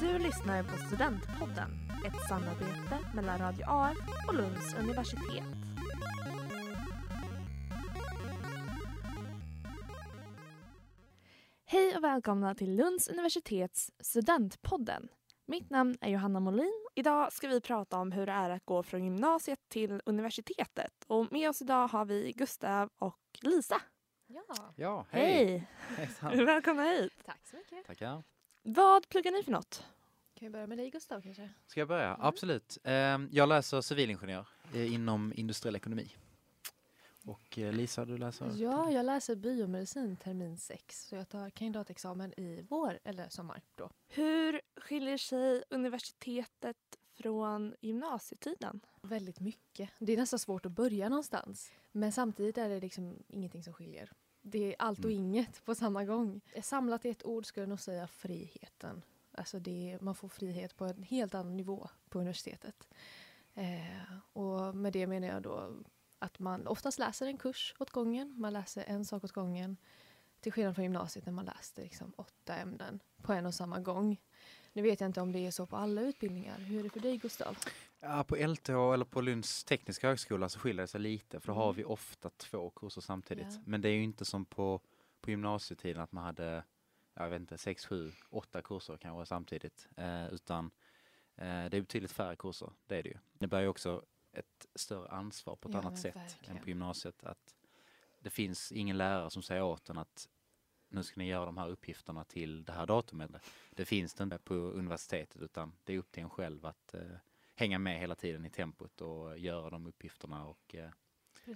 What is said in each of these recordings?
Du lyssnar på Studentpodden, ett samarbete mellan Radio AF och Lunds universitet. Hej och välkomna till Lunds universitets Studentpodden. Mitt namn är Johanna Molin. Idag ska vi prata om hur det är att gå från gymnasiet till universitetet. Och med oss idag har vi Gustav och Lisa. Ja, Ja, hej! Hej! Välkomna hit. tack så mycket. Tackar. Vad pluggar ni för något? Kan vi börja med dig Gustav kanske? Ska jag börja? Absolut. Ehm, Jag läser civilingenjör eh, inom industriell ekonomi. Och eh, Lisa, du läser? Ja, jag läser biomedicin termin 6 så jag tar kandidatexamen i vår eller sommar då. Hur skiljer sig universitetet från gymnasietiden? Väldigt mycket. Det är nästan svårt att börja någonstans. Men samtidigt är det liksom ingenting som skiljer. Det är allt och Mm. inget på samma gång. Samlat i ett ord skulle jag nog säga friheten. Alltså det, man får frihet på en helt annan nivå på universitetet. Eh, och med det menar jag då att man oftast läser en kurs åt gången. Man läser en sak åt gången. Till skillnad från gymnasiet när man läste liksom åtta ämnen på en och samma gång. Nu vet jag inte om det är så på alla utbildningar. Hur är det för dig Gustav? Ja, på LTH eller på Lunds tekniska högskola så skiljer det sig lite för då har Mm. vi ofta två kurser samtidigt. Ja. Men det är ju inte som på, på gymnasietiden att man hade, jag vet inte, sex, sju, åtta kurser kanske samtidigt. Eh, utan eh, det är betydligt färre kurser, det är det ju. Det bär ju också ett större ansvar på ett Ja, annat sätt verkligen. än på gymnasiet. Att det finns ingen lärare som säger åt en att nu ska ni göra de här uppgifterna till det här datumet. Det finns det inte på universitetet utan det är upp till en själv att eh, hänga med hela tiden i tempot och göra de uppgifterna och eh,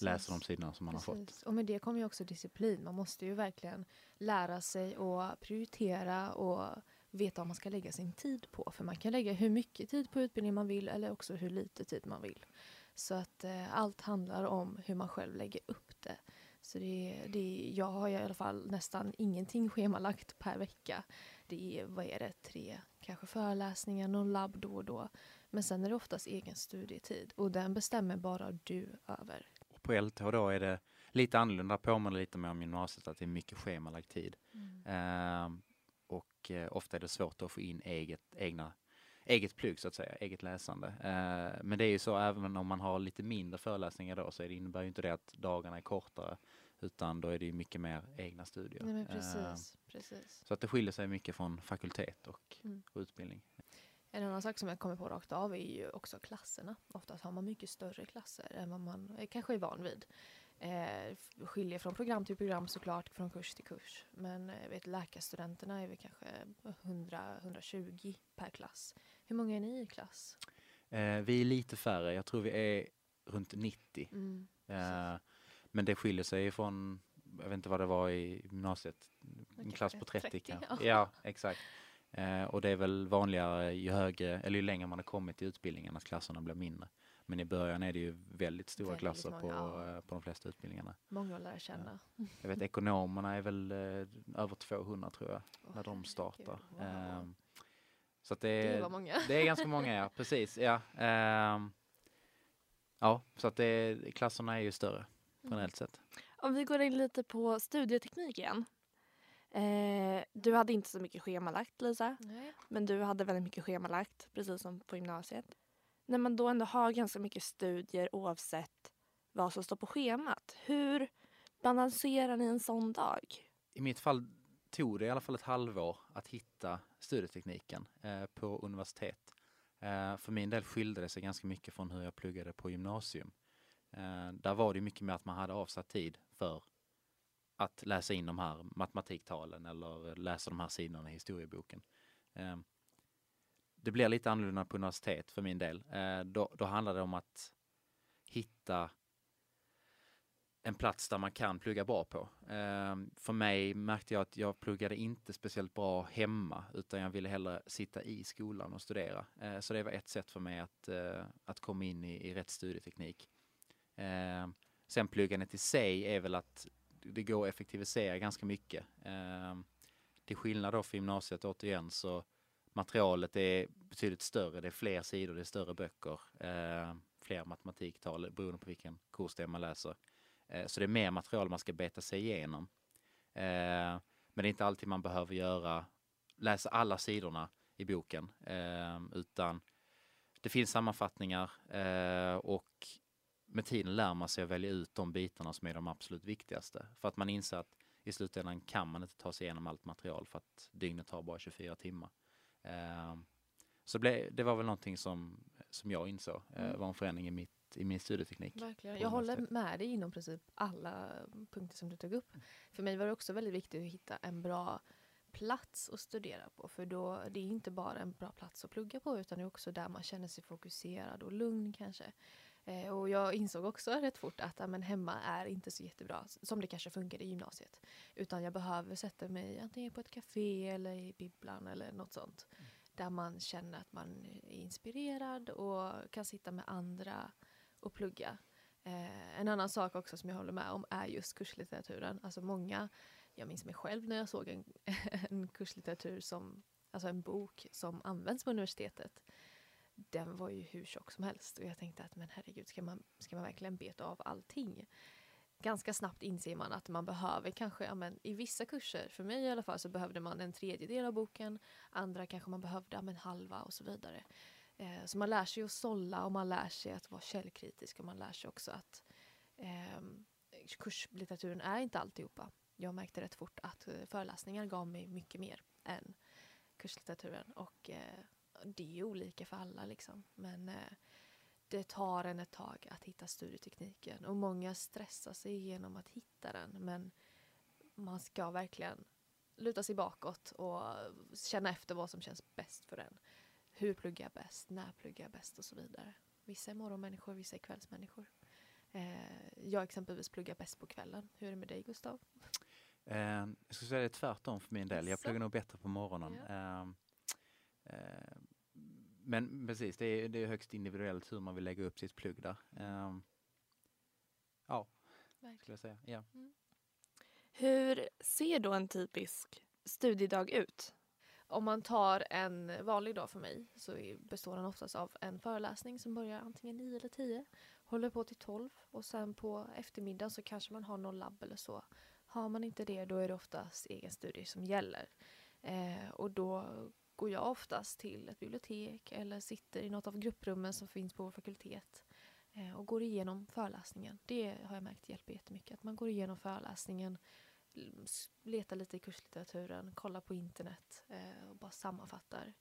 läsa de sidorna som man har fått. Precis. Och med det kommer ju också disciplin. Man måste ju verkligen lära sig att prioritera och veta vad man ska lägga sin tid på. För man kan lägga hur mycket tid på utbildning man vill eller också hur lite tid man vill. Så att eh, allt handlar om hur man själv lägger upp det. Så det, det, jag har i alla fall nästan ingenting schemalagt per vecka. Det är, vad är det, tre kanske föreläsningar, någon labb då och då. Men sen är det oftast egen studietid och den bestämmer bara du över. Och på LTH då är det lite annorlunda, påminner lite mer om gymnasiet att det är mycket schemalagd tid. Ehm, och eh, ofta är det svårt att få in eget, egna, eget plugg så att säga, eget läsande. Ehm, men det är ju så även om man har lite mindre föreläsningar då så det innebär ju inte det att dagarna är kortare utan då är det ju mycket mer egna studier. Nej Ehm, precis, precis. så att det skiljer sig mycket från fakultet och, Mm. och utbildning. En annan sak som jag kommer på rakt av är ju också klasserna. Oftast har man mycket större klasser än vad man eh, kanske är van vid. Eh, skiljer från program till program såklart, från kurs till kurs. Men eh, vet, läkarstudenterna är väl kanske 100-120 per klass. Hur många är ni i klass? Eh, vi är lite färre, jag tror vi är runt 90. Mm. Eh, men det skiljer sig från, jag vet inte vad det var i gymnasiet, en klass på 30, 30, kanske. ja. Ja, exakt. Eh, och det är väl vanligare ju högre, eller ju längre man har kommit i utbildningen att klasserna blir mindre. Men i början är det ju väldigt stora Väldigt klasser många, på, ja. eh, på de flesta utbildningarna. Många att lära känna. Jag vet ekonomerna är väl eh, över 200 tror jag, Åh, när de startar. herregud, wow. Ehm, så det, Det många. det är ganska många, ja precis. Ja, Ehm, ja så att det, klasserna är ju större generellt sett. Om vi går in lite på studieteknik igen. Eh, du hade inte så mycket schemalagt Lisa, Nej. men du hade väldigt mycket schemalagt precis som på gymnasiet. När man då ändå har ganska mycket studier oavsett vad som står på schemat, hur balanserar ni en sån dag? I mitt fall tog det i alla fall ett halvår att hitta studietekniken eh, på universitet. Eh, för min del skilde det sig ganska mycket från hur jag pluggade på gymnasium. Eh, där var det mycket mer att man hade avsatt tid för att läsa in de här matematiktalen eller läsa de här sidorna i historieboken. Ehm, det blir lite annorlunda på universitet för min del. Eh, då, då handlar det om att hitta en plats där man kan plugga bra på. Ehm, för mig märkte jag att jag pluggade inte speciellt bra hemma utan jag ville hellre sitta i skolan och studera. Eh, så det var ett sätt för mig att, eh, att komma in i, i rätt studieteknik. Ehm, sen pluggandet i sig är väl att det går att effektivisera ganska mycket. Eh, till skillnad då för gymnasiet återigen så materialet är betydligt större, det är fler sidor, det är större böcker, eh, fler matematiktal beroende på vilken kurs det är man läser. Eh, Så det är mer material man ska beta sig igenom. Eh, Men det är inte alltid man behöver göra, läsa alla sidorna i boken. Eh, utan det finns sammanfattningar eh, och med tiden lär man sig att välja ut de bitarna som är de absolut viktigaste. För att man inser att i slutändan kan man inte ta sig igenom allt material för att dygnet tar bara 24 timmar. Eh, så det var väl någonting som, som jag insåg eh, mm. var en förändring i, mitt, i min studieteknik. Verkligen. Jag håller med dig inom princip alla punkter som du tog upp. Mm. För mig var det också väldigt viktigt att hitta en bra plats att studera på. För då, det är inte bara en bra plats att plugga på utan det är också där man känner sig fokuserad och lugn kanske. Eh, och jag insåg också rätt fort att amen, hemma är inte så jättebra som det kanske funkar i gymnasiet. Utan jag behöver sätta mig antingen på ett café eller i bibblan eller något sånt. Mm. Där man känner att man är inspirerad och kan sitta med andra och plugga. Eh, en annan sak också som jag håller med om är just kurslitteraturen. Alltså många, jag minns mig själv när jag såg en, en kurslitteratur som, alltså en bok som används på universitetet den var ju hur tjock som helst och jag tänkte att men herregud, ska man, ska man verkligen beta av allting? Ganska snabbt inser man att man behöver kanske, ja, men, i vissa kurser, för mig i alla fall, så behövde man en tredjedel av boken, andra kanske man behövde ja, men, halva och så vidare. Eh, så man lär sig att sålla och man lär sig att vara källkritisk och man lär sig också att eh, kurslitteraturen är inte alltihopa. Jag märkte rätt fort att eh, föreläsningar gav mig mycket mer än kurslitteraturen och eh, det är olika för alla liksom. Men eh, det tar en ett tag att hitta studietekniken och många stressar sig igenom att hitta den men man ska verkligen luta sig bakåt och känna efter vad som känns bäst för en. Hur pluggar jag bäst? När pluggar jag bäst? Och så vidare. Vissa är morgonmänniskor, vissa är kvällsmänniskor. Eh, jag exempelvis pluggar bäst på kvällen. Hur är det med dig Gustav? Eh, jag skulle säga det är tvärtom för min del. Jag pluggar nog bättre på morgonen. Ja. Eh, Eh, men precis, det är, det är högst individuellt hur man vill lägga upp sitt plugg där. Um, ja, Verkligen. skulle jag säga. Ja. Mm. Hur ser då en typisk studiedag ut? Om man tar en vanlig dag för mig så består den oftast av en föreläsning som börjar antingen 9 eller 10, håller på till 12 och sen på eftermiddagen så kanske man har någon labb eller så. Har man inte det då är det oftast egen studie som gäller. Eh, och då går jag oftast till ett bibliotek eller sitter i något av grupprummen som finns på vår fakultet eh, och går igenom föreläsningen. Det har jag märkt hjälper jättemycket. Att man går igenom föreläsningen, letar lite i kurslitteraturen, kollar på internet eh, och bara sammanfattar.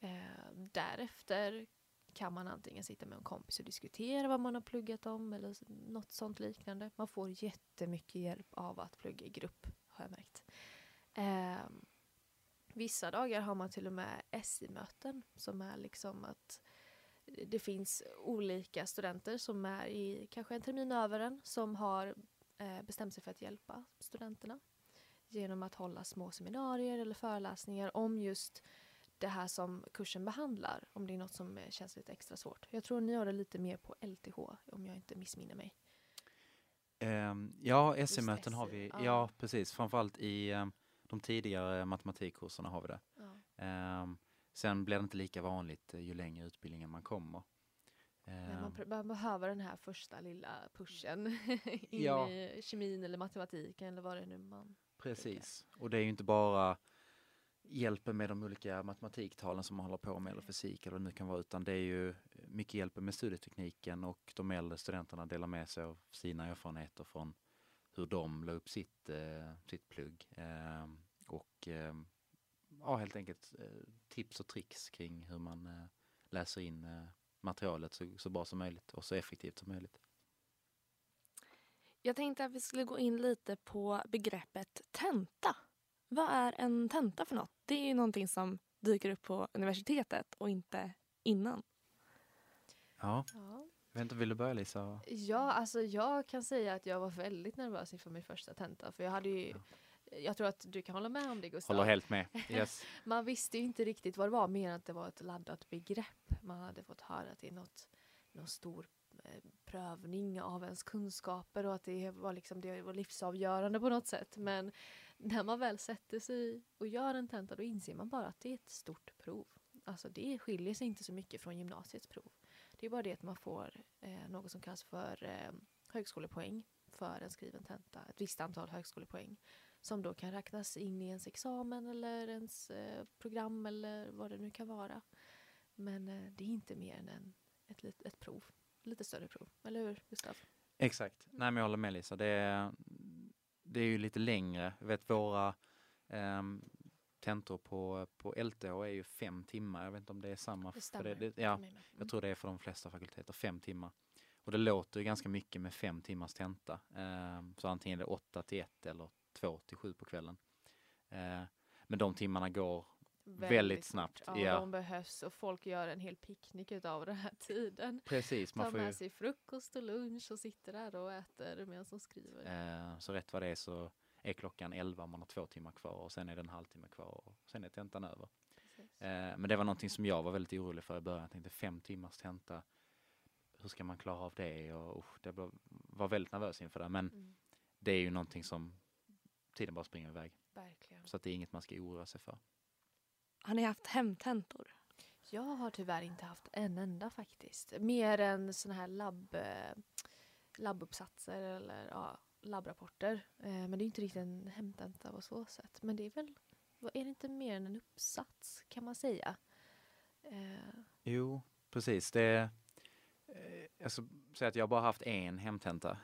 Eh, därefter kan man antingen sitta med en kompis och diskutera vad man har pluggat om eller något sånt liknande. Man får jättemycket hjälp av att plugga i grupp, har jag märkt. Ehm, Vissa dagar har man till och med SI-möten som är liksom att det finns olika studenter som är i kanske en termin över en som har eh, bestämt sig för att hjälpa studenterna genom att hålla små seminarier eller föreläsningar om just det här som kursen behandlar, om det är något som känns lite extra svårt. Jag tror ni har det lite mer på LTH, om jag inte missminner mig. Um, ja, SI-möten har vi, ja. ja precis, framförallt i um, de tidigare matematikkurserna har vi det. Ja. Um, sen blir det inte lika vanligt eh, ju längre utbildningen man kommer. Um, man, man, behöver den här första lilla pushen in ja. i kemin eller matematiken eller vad det är nu man Precis, och det är ju inte bara hjälpen med de olika matematiktalen som man håller på med eller fysik eller vad det nu kan vara utan det är ju mycket hjälp med studietekniken och de äldre studenterna delar med sig av sina erfarenheter från hur de la upp sitt, eh, sitt plugg. Eh, och eh, ja, helt enkelt eh, tips och tricks kring hur man eh, läser in eh, materialet så, så bra som möjligt och så effektivt som möjligt. Jag tänkte att vi skulle gå in lite på begreppet tenta. Vad är en tenta för något? Det är ju någonting som dyker upp på universitetet och inte innan. Ja. ja. Jag vet inte, vill du börja Lisa? Ja, alltså jag kan säga att jag var väldigt nervös inför min första tenta. För jag hade ju, ja. jag tror att du kan hålla med om det Gustav. Håller helt med. Yes. man visste ju inte riktigt vad det var, mer än att det var ett laddat begrepp. Man hade fått höra att det är något, någon stor eh, prövning av ens kunskaper och att det var, liksom, det var livsavgörande på något sätt. Men när man väl sätter sig och gör en tenta då inser man bara att det är ett stort prov. Alltså det skiljer sig inte så mycket från gymnasiets prov. Det är bara det att man får eh, något som kallas för eh, högskolepoäng för en skriven tenta, ett visst antal högskolepoäng som då kan räknas in i ens examen eller ens eh, program eller vad det nu kan vara. Men eh, det är inte mer än en, ett, lit- ett prov, lite större prov, eller hur Gustav? Exakt. Nej, men jag håller med Lisa. Det är, det är ju lite längre. Jag vet våra um, tentor på, på LTH är ju fem timmar. Jag vet inte om det är samma. Det för stämmer. det, ja, jag tror det är för de flesta fakulteter, fem timmar. Och det låter ju ganska mycket med fem timmars tenta. Ehm, så antingen är det åtta till ett eller två till sju på kvällen. Eh, men de timmarna går väldigt snabbt, Ja, ja. de behövs och folk gör en hel picknick utav den här tiden. precis. Man Tar får ju, med sig frukost och lunch och sitter där och äter medan de skriver. eh, så rätt vad det är så är klockan 11 man har två timmar kvar och sen är det en halvtimme kvar och sen är tentan över. Eh, men det var någonting som jag var väldigt orolig för i början. Jag tänkte fem timmars tenta, hur ska man klara av det? Och, usch, det var, väldigt nervös inför det. Men Mm, det är ju någonting som tiden bara springer iväg. verkligen. Så att det är inget man ska oroa sig för. Har ni haft hemtentor? Jag har tyvärr inte haft en enda faktiskt. Mer än såna här labb, eh, labbuppsatser eller ja, labbrapporter. Eh, men det är inte riktigt en hemtenta på så sätt. Men det är väl, är det inte mer än en uppsats kan man säga? Eh, Jo, precis. Det, eh, jag ska säga att jag bara haft en hemtenta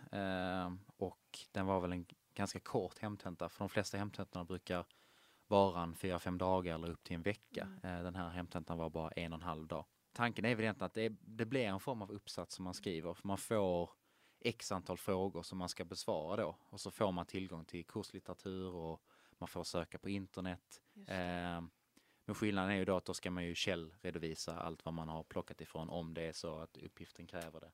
och den var väl en ganska kort hemtenta. För de flesta hemtentorna brukar vara en fyra, fem dagar eller upp till en vecka. Mm. Den här hemtentan var bara en och en halv dag. Tanken är väl egentligen att det, det blir en form av uppsats som man skriver. För man får x antal frågor som man ska besvara då. Och så får man tillgång till kurslitteratur och man får söka på internet. Eh, men skillnaden är ju då att då ska man ju källredovisa allt vad man har plockat ifrån om det är så att uppgiften kräver det.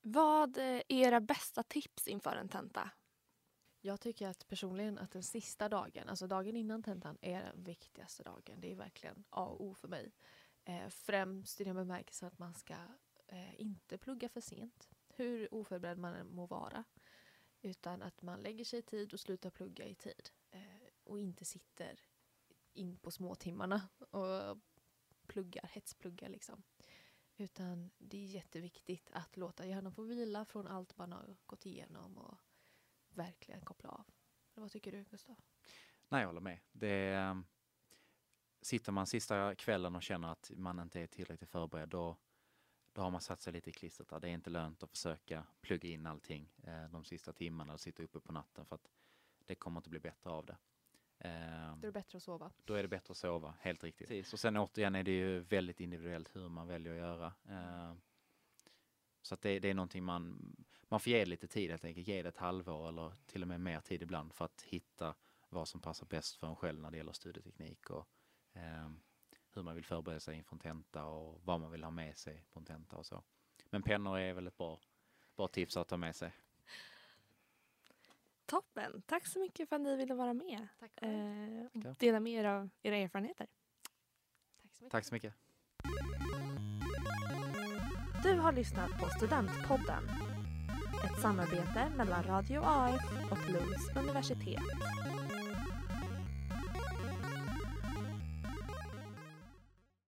Vad är era bästa tips inför en tenta? Jag tycker att personligen att den sista dagen, alltså dagen innan tentan, är den viktigaste dagen. Det är verkligen A och O för mig. Eh, främst i den bemärkelsen att man ska eh, inte plugga för sent, hur oförberedd man än må vara. Utan att man lägger sig i tid och slutar plugga i tid. Eh, och inte sitter in på småtimmarna och pluggar, hetspluggar liksom. Utan det är jätteviktigt att låta hjärnan få vila från allt man har gått igenom och verkligen koppla av. Eller vad tycker du Gustav? Nej, jag håller med. Det är, sitter man sista kvällen och känner att man inte är tillräckligt förberedd, då, då har man satt sig lite i klistret. där. Det är inte lönt att försöka plugga in allting eh, de sista timmarna och sitta uppe på natten för att det kommer inte bli bättre av det. Eh, Då är det bättre att sova. då är det bättre att sova, helt riktigt. Precis. Och sen återigen är det ju väldigt individuellt hur man väljer att göra. Eh, så att det, det är någonting man, man får ge lite tid helt enkelt, ge det ett halvår eller till och med mer tid ibland för att hitta vad som passar bäst för en själv när det gäller studieteknik och eh, hur man vill förbereda sig inför en tenta och vad man vill ha med sig på en tenta och så. Men pennor är väl ett bra, bra tips att ta med sig. Toppen! Tack så mycket för att ni ville vara med Tack eh, och Tackar. dela med er av era erfarenheter. Tack så mycket. Tack så mycket. Du har lyssnat på Studentpodden. Ett samarbete mellan Radio AF och Lunds universitet.